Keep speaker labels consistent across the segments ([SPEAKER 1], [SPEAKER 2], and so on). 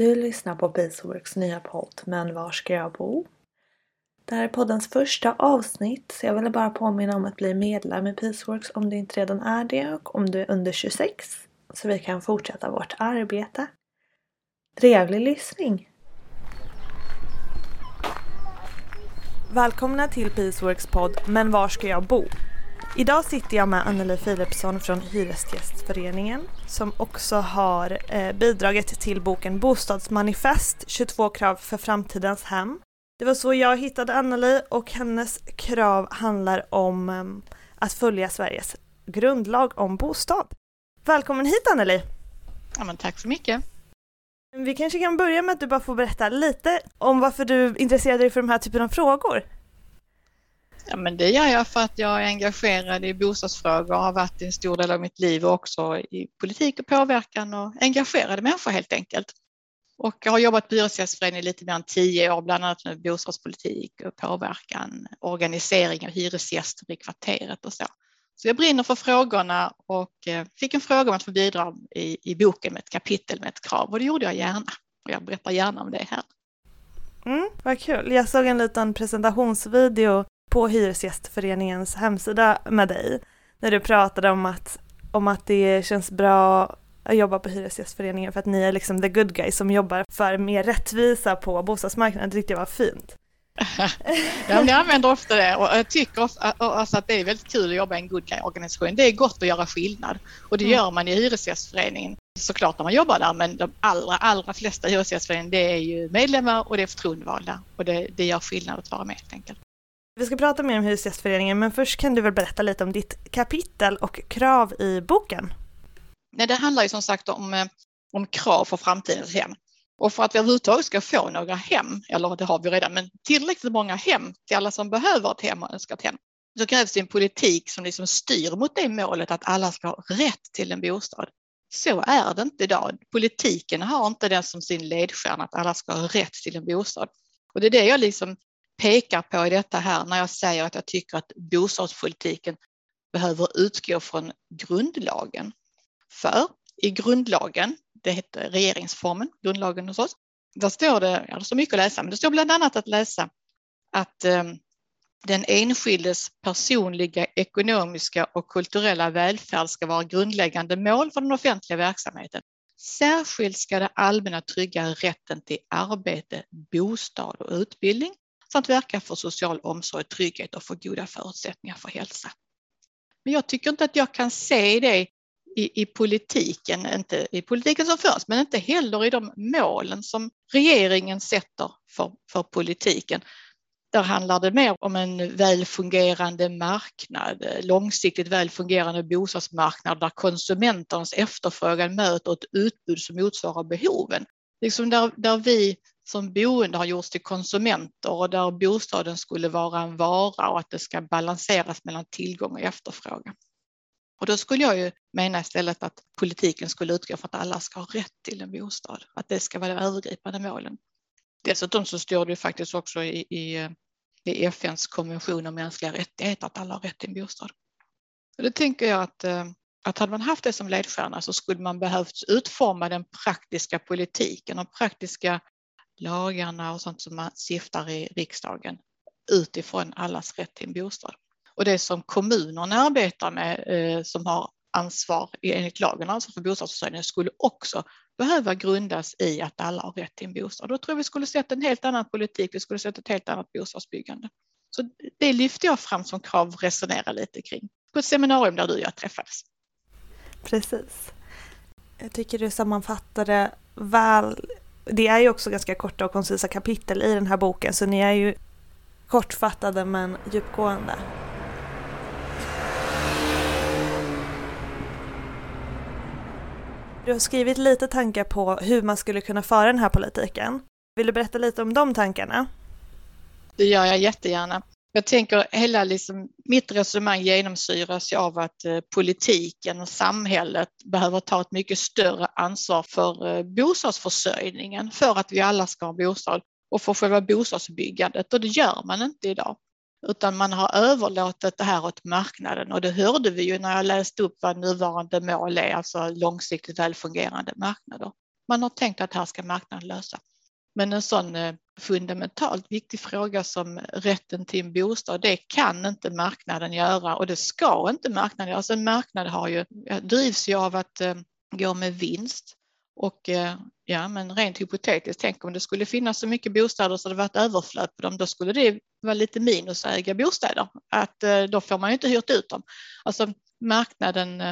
[SPEAKER 1] Du lyssnar på Peaceworks nya podd Men var ska jag bo? Det här är poddens första avsnitt så jag ville bara påminna om att bli medlem i Peaceworks om du inte redan är det och om du är under 26 så vi kan fortsätta vårt arbete. Trevlig lyssning! Välkomna till Peaceworks podd Men var ska jag bo? Idag sitter jag med Anneli Philipsson från Hyresgästföreningen som också har eh, bidragit till boken Bostadsmanifest 22 krav för framtidens hem. Det var så jag hittade Anneli och hennes krav handlar om eh, att följa Sveriges grundlag om bostad. Välkommen hit Anneli!
[SPEAKER 2] Ja, men tack så mycket!
[SPEAKER 1] Vi kanske kan börja med att du bara får berätta lite om varför du intresserade dig för de här typen av frågor.
[SPEAKER 2] Ja, men det gör jag för att jag är engagerad i bostadsfrågor och har varit en stor del av mitt liv och också i politik och påverkan och engagerade människor helt enkelt. Och jag har jobbat på Hyresgästföreningen lite mer än tio år, bland annat med bostadspolitik och påverkan, organisering av hyresgäster i kvarteret och så. Så jag brinner för frågorna och eh, fick en fråga om att få bidra i, i boken med ett kapitel med ett krav och det gjorde jag gärna. Och jag berättar gärna om det här.
[SPEAKER 1] Mm, vad kul. Jag såg en liten presentationsvideo på Hyresgästföreningens hemsida med dig när du pratade om att, om att det känns bra att jobba på Hyresgästföreningen för att ni är liksom the good guys som jobbar för mer rättvisa på bostadsmarknaden. Det tyckte jag var fint.
[SPEAKER 2] ja, jag använder ofta det och jag tycker alltså att det är väldigt kul att jobba i en good guy-organisation. Det är gott att göra skillnad och det mm. gör man i Hyresgästföreningen såklart när man jobbar där men de allra, allra flesta Hyresgästföreningen det är ju medlemmar och det är förtroendevalda och det, det gör skillnad att vara med helt enkelt.
[SPEAKER 1] Vi ska prata mer om Hyresgästföreningen men först kan du väl berätta lite om ditt kapitel och krav i boken?
[SPEAKER 2] Nej, det handlar ju som sagt om, eh, om krav för framtidens hem. Och för att vi överhuvudtaget ska få några hem, eller det har vi redan, men tillräckligt många hem till alla som behöver ett hem och önskar ett hem, så krävs det en politik som liksom styr mot det målet att alla ska ha rätt till en bostad. Så är det inte idag. Politiken har inte den som sin ledstjärna att alla ska ha rätt till en bostad. Och det är det jag liksom pekar på i detta här när jag säger att jag tycker att bostadspolitiken behöver utgå från grundlagen. För i grundlagen, det heter regeringsformen, grundlagen hos oss, där står det, ja det står mycket att läsa, men det står bland annat att läsa att eh, den enskildes personliga, ekonomiska och kulturella välfärd ska vara grundläggande mål för den offentliga verksamheten. Särskilt ska det allmänna trygga rätten till arbete, bostad och utbildning samt verka för social omsorg, trygghet och för goda förutsättningar för hälsa. Men jag tycker inte att jag kan se det i, i politiken, inte i politiken som förs, men inte heller i de målen som regeringen sätter för, för politiken. Där handlar det mer om en väl fungerande marknad, långsiktigt väl fungerande bostadsmarknad där konsumenternas efterfrågan möter ett utbud som motsvarar behoven. Liksom där, där vi som boende har gjorts till konsumenter och där bostaden skulle vara en vara och att det ska balanseras mellan tillgång och efterfrågan. Och då skulle jag ju mena istället att politiken skulle utgå från att alla ska ha rätt till en bostad, att det ska vara de övergripande målen. Dessutom så står det ju faktiskt också i, i, i FNs konvention om mänskliga rättigheter att alla har rätt till en bostad. Och det tänker jag att, eh, att hade man haft det som ledstjärna så skulle man behövt utforma den praktiska politiken och praktiska lagarna och sånt som man stiftar i riksdagen utifrån allas rätt till en bostad. Och det som kommunerna arbetar med eh, som har ansvar enligt lagen ansvar för bostadsförsörjningen skulle också behöva grundas i att alla har rätt till en bostad. Då tror jag vi skulle sett en helt annan politik, vi skulle sett ett helt annat bostadsbyggande. Så det lyfte jag fram som krav att resonera lite kring på ett seminarium där du och jag träffades.
[SPEAKER 1] Precis. Jag tycker du sammanfattade väl det är ju också ganska korta och koncisa kapitel i den här boken så ni är ju kortfattade men djupgående. Du har skrivit lite tankar på hur man skulle kunna föra den här politiken. Vill du berätta lite om de tankarna?
[SPEAKER 2] Det gör jag jättegärna. Jag tänker hela liksom, mitt resonemang genomsyras av att eh, politiken och samhället behöver ta ett mycket större ansvar för eh, bostadsförsörjningen för att vi alla ska ha bostad och för själva bostadsbyggandet och det gör man inte idag. Utan man har överlåtit det här åt marknaden och det hörde vi ju när jag läste upp vad nuvarande mål är, alltså långsiktigt välfungerande marknader. man har tänkt att här ska marknaden lösa. Men en sån eh, fundamentalt viktig fråga som rätten till en bostad, det kan inte marknaden göra och det ska inte marknaden göra. Alltså en marknad har ju, drivs ju av att eh, gå med vinst och eh, ja, men rent hypotetiskt, tänk om det skulle finnas så mycket bostäder så det var ett överflöd på dem, då skulle det vara lite minus att äga bostäder. Att då får man ju inte hyrt ut dem. Alltså marknaden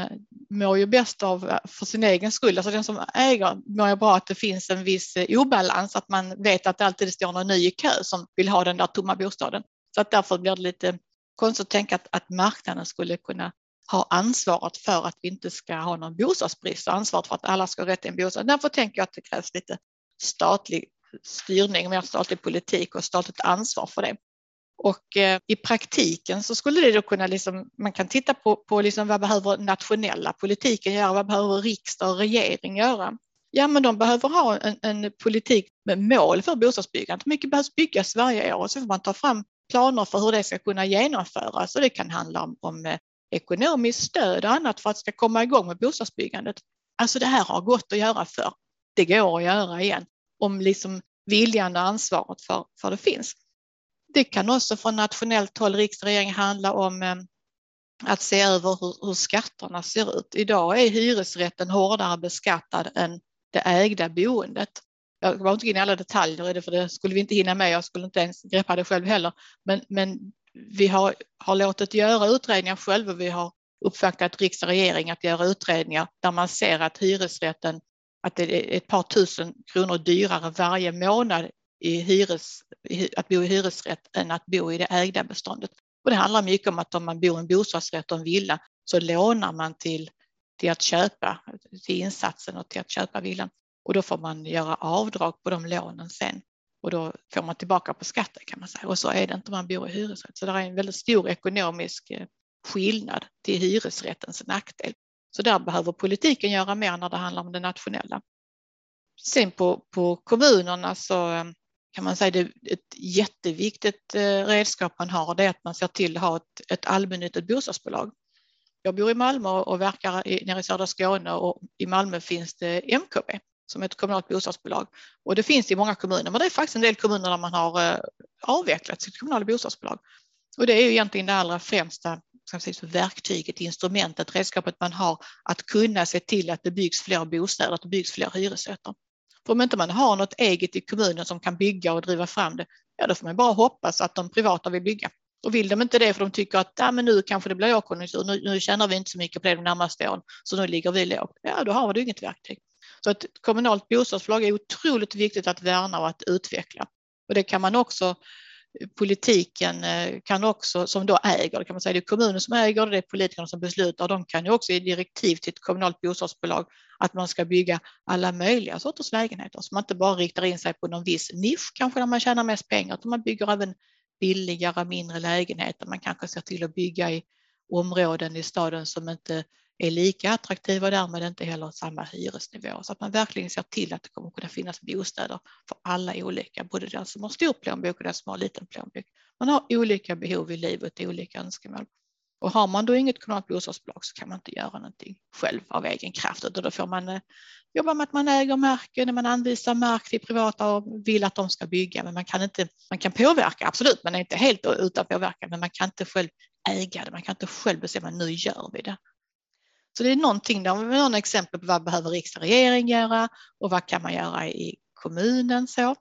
[SPEAKER 2] mår ju bäst av eh, för sin egen skull. Alltså den som äger mår ju bra att det finns en viss eh, obalans, att man vet att det alltid står någon ny i kö som vill ha den där tomma bostaden. Så att därför blir det lite konstigt att tänka att, att marknaden skulle kunna ha ansvaret för att vi inte ska ha någon bostadsbrist och ansvaret för att alla ska ha rätt till en bostad. Därför tänker jag att det krävs lite statlig styrning, mer statlig politik och statligt ansvar för det. Och eh, i praktiken så skulle det då kunna, liksom, man kan titta på, på liksom vad behöver nationella politiken göra, vad behöver riksdag och regering göra? Ja, men de behöver ha en, en politik med mål för bostadsbyggandet. Hur mycket behövs byggas varje år? Och så får man ta fram planer för hur det ska kunna genomföras. Och det kan handla om, om eh, ekonomiskt stöd och annat för att det ska komma igång med bostadsbyggandet. Alltså det här har gått att göra för. Det går att göra igen om liksom viljan och ansvaret för, för det finns. Det kan också från nationellt håll, riksdag och regering, handla om ehm, att se över hur, hur skatterna ser ut. Idag är hyresrätten hårdare beskattad än det ägda boendet. Jag går inte in i alla detaljer i det för det skulle vi inte hinna med. Jag skulle inte ens greppa det själv heller. Men, men vi har, har låtit göra utredningar själva. Vi har uppvaktat riksdag och regering att göra utredningar där man ser att hyresrätten, att det är ett par tusen kronor dyrare varje månad i hyres, att bo i hyresrätt än att bo i det ägda beståndet. Och det handlar mycket om att om man bor i en bostadsrätt och en villa så lånar man till, till att köpa, till insatsen och till att köpa villan. Och då får man göra avdrag på de lånen sen och då får man tillbaka på skatten kan man säga. Och så är det inte om man bor i hyresrätt. Så det är en väldigt stor ekonomisk eh, skillnad till hyresrättens nackdel. Så där behöver politiken göra mer när det handlar om det nationella. Sen på, på kommunerna så eh, kan man säga det ett jätteviktigt eh, redskap man har det är att man ser till att ha ett, ett allmännyttigt bostadsbolag. Jag bor i Malmö och verkar i, nere i södra Skåne och i Malmö finns det MKB som ett kommunalt bostadsbolag. Och det finns i många kommuner, men det är faktiskt en del kommuner där man har eh, avvecklat sitt kommunala bostadsbolag. Och det är ju egentligen det allra främsta säga, verktyget, instrumentet, redskapet man har att kunna se till att det byggs fler bostäder, att det byggs fler hyresrätter. För om inte man har något eget i kommunen som kan bygga och driva fram det, ja då får man bara hoppas att de privata vill bygga. Och vill de inte det för de tycker att men nu kanske det blir lågkonjunktur, nu, nu tjänar vi inte så mycket på det de närmaste åren, så nu ligger vi lågt. Ja, då har du inget verktyg. Så ett kommunalt bostadsbolag är otroligt viktigt att värna och att utveckla. Och det kan man också politiken eh, kan också, som då äger, kan man säga, det är kommunen som äger det, det är politikerna som beslutar. De kan ju också ge direktiv till ett kommunalt bostadsbolag att man ska bygga alla möjliga sorters lägenheter, så man inte bara riktar in sig på någon viss nisch, kanske där man tjänar mest pengar, utan man bygger även billigare, mindre lägenheter. Man kanske ser till att bygga i områden i staden som inte är lika attraktiva och därmed inte heller samma hyresnivå. Så att man verkligen ser till att det kommer kunna finnas bostäder för alla olika, både den som har stor plånbok och den som har liten plånbok. Man har olika behov i livet, olika önskemål. Och har man då inget kommunalt bostadsbolag så kan man inte göra någonting själv av egen kraft utan då får man eh, jobba med att man äger marken, när man anvisar mark till privata och vill att de ska bygga. Men man kan inte, man kan påverka, absolut, man är inte helt utan påverkan, men man kan inte själv äga det, man kan inte själv bestämma, nu gör vi det. Så det är någonting där, några exempel på vad behöver riksdag och regering göra och vad kan man göra i kommunen så.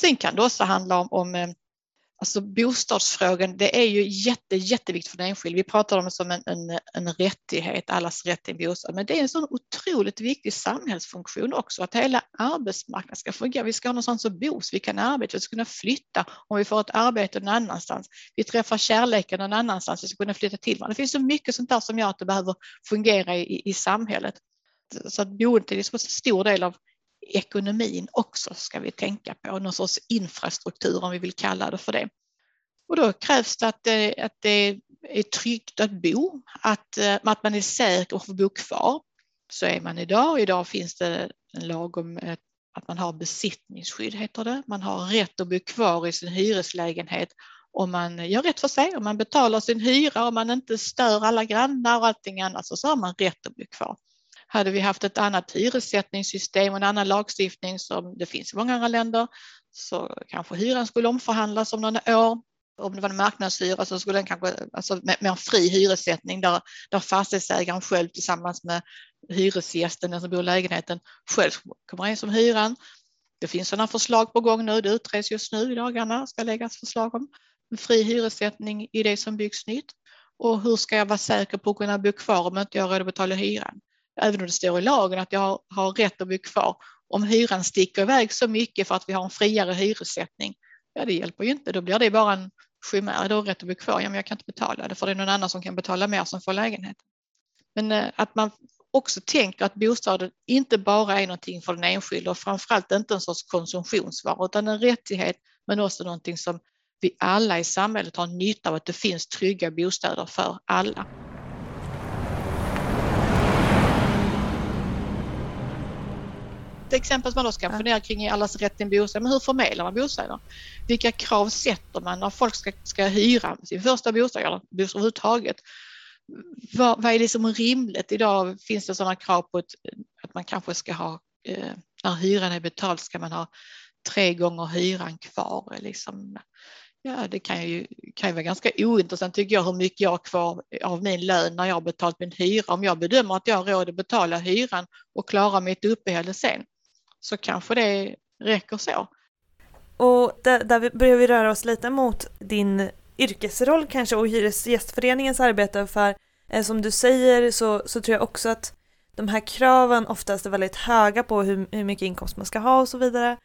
[SPEAKER 2] Sen kan det också handla om, om eh, Alltså bostadsfrågan, det är ju jätte, jätteviktigt för den enskilde. Vi pratar om det som en, en, en rättighet, allas rätt till en bostad, men det är en sån otroligt viktig samhällsfunktion också, att hela arbetsmarknaden ska fungera. Vi ska ha någonstans att bo så vi kan arbeta, vi ska kunna flytta om vi får ett arbete någon annanstans. Vi träffar kärleken någon annanstans, vi ska kunna flytta till varandra. Det finns så mycket sånt där som gör att det behöver fungera i, i samhället. Så att boendet är liksom en stor del av ekonomin också ska vi tänka på, någon sorts infrastruktur om vi vill kalla det för det. Och då krävs det att det, att det är tryggt att bo, att, eh, att man är säker på att få bo kvar. Så är man idag. Idag finns det en lag om eh, att man har besittningsskydd, heter det. Man har rätt att bo kvar i sin hyreslägenhet om man gör rätt för sig, om man betalar sin hyra, om man inte stör alla grannar och allting annat, så, så har man rätt att bo kvar. Hade vi haft ett annat hyressättningssystem och en annan lagstiftning som det finns i många andra länder så kanske hyran skulle omförhandlas om några år. Om det var en marknadshyra så skulle den kanske, alltså med, med en fri hyressättning där, där fastighetsägaren själv tillsammans med hyresgästen, den som bor i lägenheten, själv kommer in som hyran. Det finns sådana förslag på gång nu, det utreds just nu i dagarna, ska läggas förslag om fri hyressättning i det som byggs nytt. Och hur ska jag vara säker på att kunna bo kvar om inte jag har råd att betala hyran? Även om det står i lagen att jag har rätt att bo kvar. Om hyran sticker iväg så mycket för att vi har en friare hyressättning, ja det hjälper ju inte. Då blir det bara en chimär. Då har rätt att bo kvar, ja men jag kan inte betala det för det är någon annan som kan betala mer som får lägenhet. Men eh, att man också tänker att bostaden inte bara är någonting för den enskilde och framförallt inte en sorts konsumtionsvara utan en rättighet men också någonting som vi alla i samhället har nytta av att det finns trygga bostäder för alla. Ett exempel som man då ska fundera kring är allas rätt till en bostad. Men hur förmedlar man bostäder? Vilka krav sätter man när folk ska, ska hyra sin första bostad eller bostad överhuvudtaget? Vad, vad är det som är rimligt? Idag finns det sådana krav på ett, att man kanske ska ha, eh, när hyran är betald ska man ha tre gånger hyran kvar. Liksom. Ja, det kan ju, kan ju vara ganska ointressant tycker jag hur mycket jag har kvar av min lön när jag har betalat min hyra. Om jag bedömer att jag har råd att betala hyran och klara mitt uppehälle sen så kanske det räcker så.
[SPEAKER 1] Och där, där börjar vi röra oss lite mot din yrkesroll kanske och Hyresgästföreningens arbete för eh, som du säger så, så tror jag också att de här kraven oftast är väldigt höga på hur, hur mycket inkomst man ska ha och så vidare.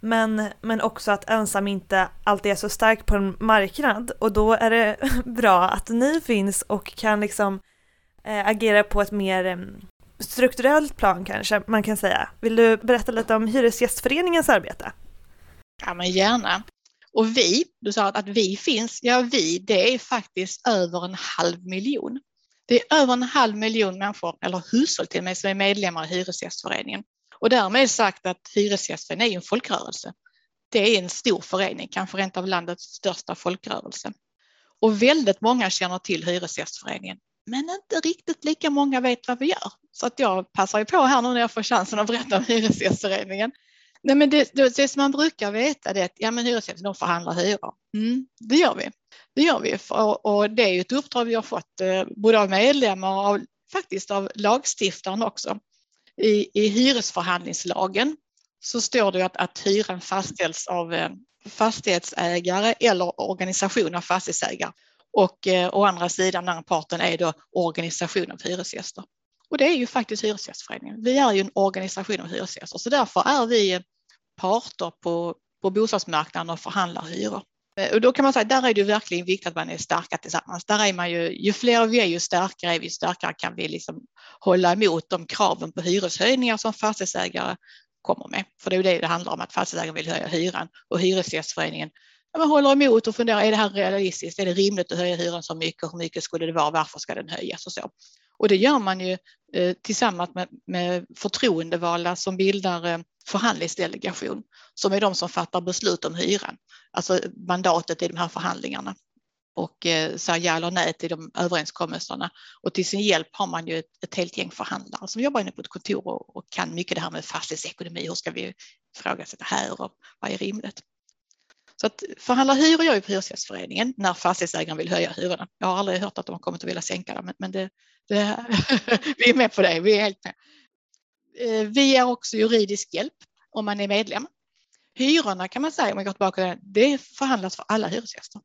[SPEAKER 1] Men, men också att ensam inte alltid är så stark på en marknad och då är det bra att ni finns och kan liksom eh, agera på ett mer strukturellt plan kanske man kan säga. Vill du berätta lite om Hyresgästföreningens arbete?
[SPEAKER 2] Ja men gärna. Och vi, du sa att vi finns, ja vi det är faktiskt över en halv miljon. Det är över en halv miljon människor, eller hushåll till och med, som är medlemmar i Hyresgästföreningen. Och därmed sagt att Hyresgästföreningen är en folkrörelse. Det är en stor förening, kanske rent av landets största folkrörelse. Och väldigt många känner till Hyresgästföreningen, men inte riktigt lika många vet vad vi gör. Så att jag passar ju på här nu när jag får chansen att berätta om Hyresgästföreningen. Nej, men det, det, det som man brukar veta är att ja, men hyresgäster de förhandlar hyror. Mm, det gör vi. Det gör vi och, och det är ett uppdrag vi har fått eh, både av medlemmar och av, faktiskt av lagstiftaren också. I, I hyresförhandlingslagen så står det att, att hyran fastställs av eh, fastighetsägare eller organisation av fastighetsägare. Och eh, å andra sidan, den andra parten är då organisationen för hyresgäster. Och det är ju faktiskt Hyresgästföreningen. Vi är ju en organisation av hyresgäster så därför är vi parter på, på bostadsmarknaden och förhandlar hyror. Eh, och då kan man säga, där är det verkligen viktigt att man är starka tillsammans. Där är man ju, ju fler vi är, ju starkare är vi, starkare kan vi liksom hålla emot de kraven på hyreshöjningar som fastighetsägare kommer med. För det är ju det det handlar om, att fastighetsägaren vill höja hyran och Hyresgästföreningen man håller emot och funderar, är det här realistiskt? Är det rimligt att höja hyran så mycket? Hur mycket skulle det vara? Varför ska den höjas och så? Och det gör man ju eh, tillsammans med, med förtroendevalda som bildar eh, förhandlingsdelegation som är de som fattar beslut om hyran, alltså mandatet i de här förhandlingarna och eh, säger ja eller nej till de överenskommelserna. Och till sin hjälp har man ju ett, ett helt gäng förhandlare som jobbar inne på ett kontor och, och kan mycket det här med fastighetsekonomi. Hur ska vi ifrågasätta här och vad är rimligt? Så att förhandla hyror gör ju på Hyresgästföreningen när fastighetsägaren vill höja hyrorna. Jag har aldrig hört att de har kommit att vilja sänka dem, men det, det, vi är med på det. Vi är helt med. Eh, vi ger också juridisk hjälp om man är medlem. Hyrorna kan man säga, om jag går tillbaka till det, det förhandlas för alla hyresgäster.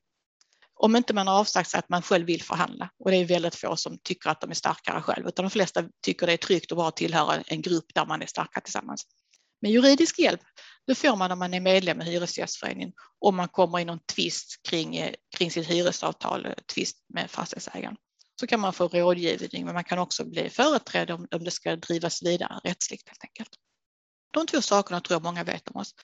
[SPEAKER 2] Om inte man har avsagt sig att man själv vill förhandla och det är väldigt få som tycker att de är starkare själv utan de flesta tycker det är tryggt att bara tillhöra en grupp där man är starka tillsammans. Men juridisk hjälp, det får man om man är medlem i Hyresgästföreningen om man kommer i någon tvist kring, eh, kring sitt hyresavtal, eh, tvist med fastighetsägaren. Så kan man få rådgivning, men man kan också bli företrädd om, om det ska drivas vidare rättsligt helt enkelt. De två sakerna tror jag många vet om oss.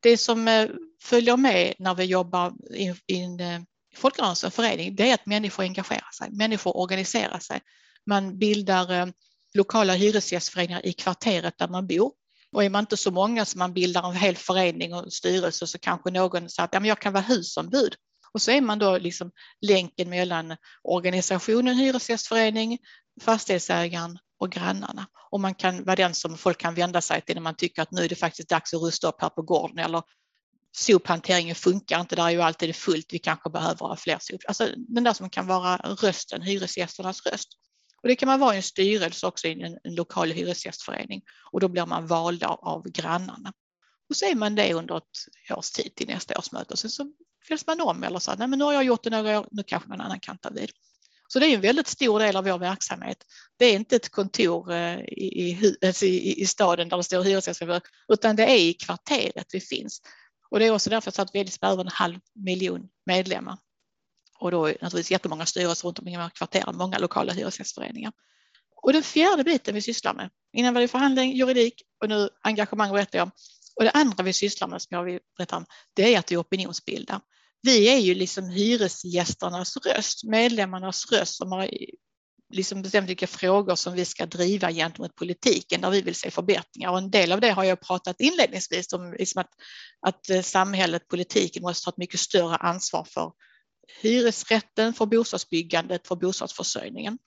[SPEAKER 2] Det som eh, följer med när vi jobbar i, i en folkrörelse och förening, det är att människor engagerar sig, människor organiserar sig. Man bildar lokala hyresgästföreningar i kvarteret där man bor och är man inte så många som man bildar en hel förening och styrelse så kanske någon säger att ja, men jag kan vara husombud. Och så är man då liksom länken mellan organisationen, hyresgästförening, fastighetsägaren och grannarna. Och man kan vara den som folk kan vända sig till när man tycker att nu är det faktiskt dags att rusta upp här på gården eller sophanteringen funkar inte, där är ju alltid fullt, vi kanske behöver ha fler sop. Alltså den där som kan vara rösten, hyresgästernas röst. Och det kan man vara i en styrelse också i en, en lokal hyresgästförening och då blir man vald av, av grannarna. Och så är man det under ett års tid till nästa årsmöte och sen så fälls man om eller så nej men nu har jag gjort det några år, nu kanske någon annan kan ta vid. Så det är en väldigt stor del av vår verksamhet. Det är inte ett kontor eh, i, alltså i, i staden där det står hyresgästförening, utan det är i kvarteret vi finns. Och det är också därför att vi är liksom över en halv miljon medlemmar. Och då är naturligtvis jättemånga styrelser runt om i kvarteren, många lokala hyresgästföreningar. Och den fjärde biten vi sysslar med, innan var det förhandling, juridik och nu engagemang berättar jag om. Och det andra vi sysslar med, som jag vill berätta om, det är att vi opinionsbildar. Vi är ju liksom hyresgästernas röst, medlemmarnas röst som har liksom bestämt vilka frågor som vi ska driva gentemot politiken där vi vill se förbättringar. Och en del av det har jag pratat inledningsvis om, liksom att, att eh, samhället, politiken måste ta ett mycket större ansvar för hyresrätten, för bostadsbyggandet, för bostadsförsörjningen.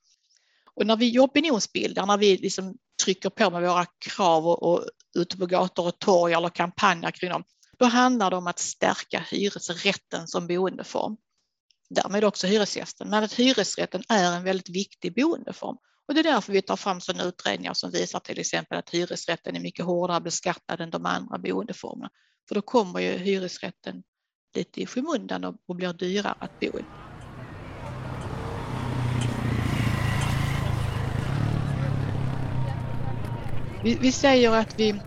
[SPEAKER 2] Och när vi opinionsbildar, när vi liksom trycker på med våra krav och, och ute på gator och torg eller kampanjer kring dem, då handlar det om att stärka hyresrätten som boendeform. Därmed också hyresgästen, men att hyresrätten är en väldigt viktig boendeform. Och det är därför vi tar fram sådana utredningar som visar till exempel att hyresrätten är mycket hårdare beskattad än de andra boendeformerna. För då kommer ju hyresrätten lite i skymundan och blir dyrare att bo i. Vi, vi säger att vi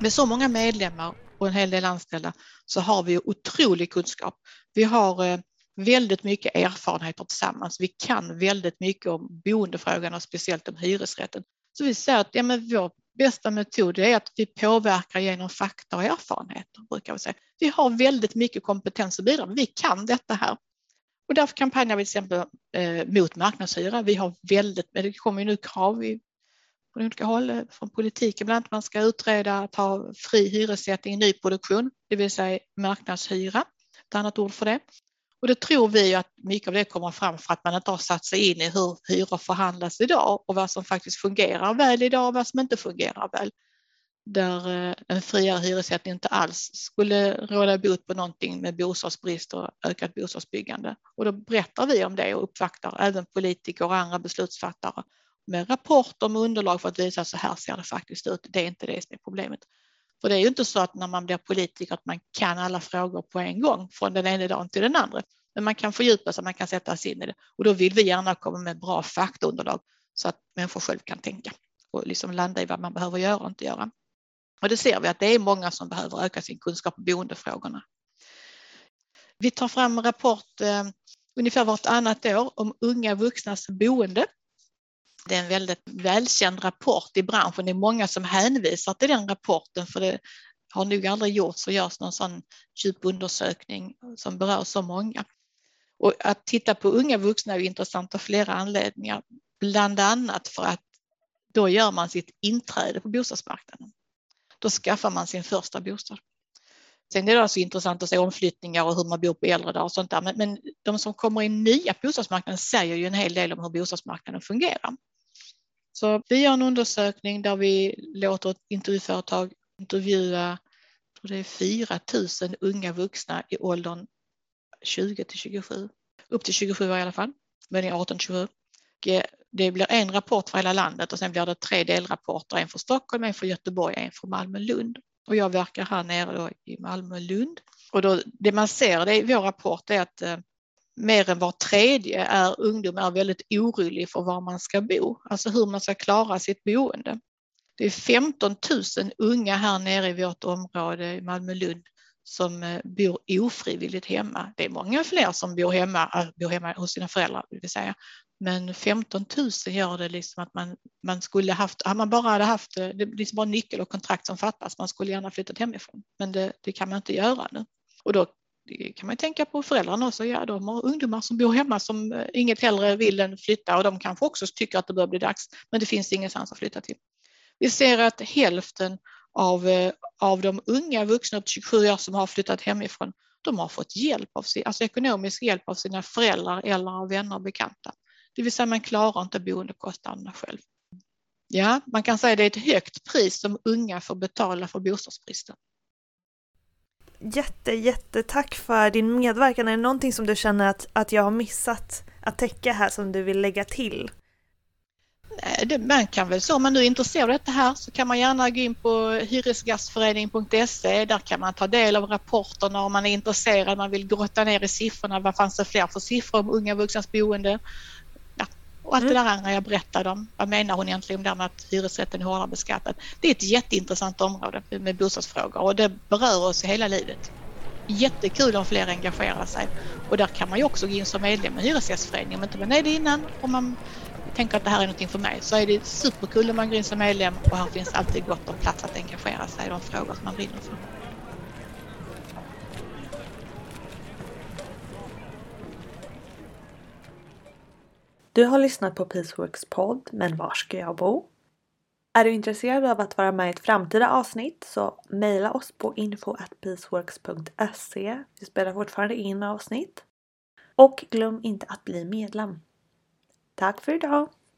[SPEAKER 2] med så många medlemmar och en hel del anställda så har vi otrolig kunskap. Vi har eh, väldigt mycket erfarenheter tillsammans. Vi kan väldigt mycket om boendefrågan och speciellt om hyresrätten. Så vi säger att ja, men vår bästa metod är att vi påverkar genom fakta och erfarenheter. Brukar vi, säga. vi har väldigt mycket kompetens och bidrag. Vi kan detta här. Och därför kampanjar vi till exempel eh, mot marknadshyra. Vi har väldigt, det kommer ju nu krav i, från olika håll eh, från politiken, bland annat man ska utreda att ha fri hyressättning i nyproduktion, det vill säga marknadshyra, ett annat ord för det. Och det tror vi att mycket av det kommer fram för att man inte har satt sig in i hur hyror förhandlas idag och vad som faktiskt fungerar väl idag och vad som inte fungerar väl. Där eh, en friare hyressättning inte alls skulle råda bot på någonting med bostadsbrist och ökat bostadsbyggande. Och då berättar vi om det och uppvaktar även politiker och andra beslutsfattare med rapporter med underlag för att visa att så här ser det faktiskt ut. Det är inte det som är problemet. För det är ju inte så att när man blir politiker att man kan alla frågor på en gång från den ena dagen till den andra. Men man kan fördjupa sig, man kan sätta sig in i det och då vill vi gärna komma med bra faktaunderlag så att människor själv kan tänka och liksom landa i vad man behöver göra och inte göra. Och det ser vi att det är många som behöver öka sin kunskap om boendefrågorna. Vi tar fram en rapport eh, ungefär vartannat år om unga vuxnas boende det är en väldigt välkänd rapport i branschen. Det är många som hänvisar till den rapporten för det har nog aldrig gjorts och görs någon sån djup undersökning som berör så många. Och att titta på unga vuxna är intressant av flera anledningar, bland annat för att då gör man sitt inträde på bostadsmarknaden. Då skaffar man sin första bostad. Sen är det alltså intressant att se omflyttningar och hur man bor på äldre dagar och sånt där. Men, men de som kommer in nya på bostadsmarknaden säger ju en hel del om hur bostadsmarknaden fungerar. Så vi gör en undersökning där vi låter ett intervjuföretag intervjua tror det är 4 000 unga vuxna i åldern 20 till 27, upp till 27 i alla fall, men i 18 till 27. Eh, det blir en rapport för hela landet och sen blir det tre delrapporter, en för Stockholm, en för Göteborg, en för Malmö och Lund. Och jag verkar här nere då i Malmö Lund. Och då, det man ser det i vår rapport är att eh, mer än var tredje är ungdom är väldigt orolig för var man ska bo, alltså hur man ska klara sitt boende. Det är 15 000 unga här nere i vårt område i Malmö-Lund som eh, bor ofrivilligt hemma. Det är många fler som bor hemma, eh, bor hemma hos sina föräldrar, vill säga. Men 15 000 gör det liksom att man, man skulle haft, man bara hade haft, eh, det är liksom bara nyckel och kontrakt som fattas, man skulle gärna flyttat hemifrån. Men det, det kan man inte göra nu. Och då det kan man tänka på föräldrarna också. Ja, de har ungdomar som bor hemma som eh, inget hellre vill än flytta och de kanske också tycker att det börjar bli dags, men det finns ingenstans att flytta till. Vi ser att hälften av, eh, av de unga vuxna upp till 27 år som har flyttat hemifrån, de har fått hjälp av, alltså ekonomisk hjälp av sina föräldrar eller av vänner och bekanta. Det vill säga man klarar inte boendekostnaderna själv. Ja, man kan säga att det är ett högt pris som unga får betala för bostadsbristen.
[SPEAKER 1] Jätte, jättetack för din medverkan. Är det någonting som du känner att, att jag har missat att täcka här som du vill lägga till?
[SPEAKER 2] Nej, det, man kan väl så, om man nu är intresserad av detta här så kan man gärna gå in på hyresgastföreningen.se. Där kan man ta del av rapporterna om man är intresserad, man vill grotta ner i siffrorna. Vad fanns det fler för siffror om unga vuxnas boende? Och allt mm. det där andra jag berättade om. Vad menar hon egentligen om det med att hyresrätten är hårdare beskattad? Det är ett jätteintressant område med bostadsfrågor och det berör oss hela livet. Jättekul om fler engagerar sig och där kan man ju också gå in som medlem i Hyresgästföreningen om inte man är det innan och man tänker att det här är någonting för mig så är det superkul om man går in som medlem och här finns alltid gott om plats att engagera sig i de frågor som man brinner för.
[SPEAKER 1] Du har lyssnat på Peaceworks podd Men var ska jag bo? Är du intresserad av att vara med i ett framtida avsnitt så mejla oss på info.peaceworks.se. Vi spelar fortfarande in avsnitt. Och glöm inte att bli medlem. Tack för idag!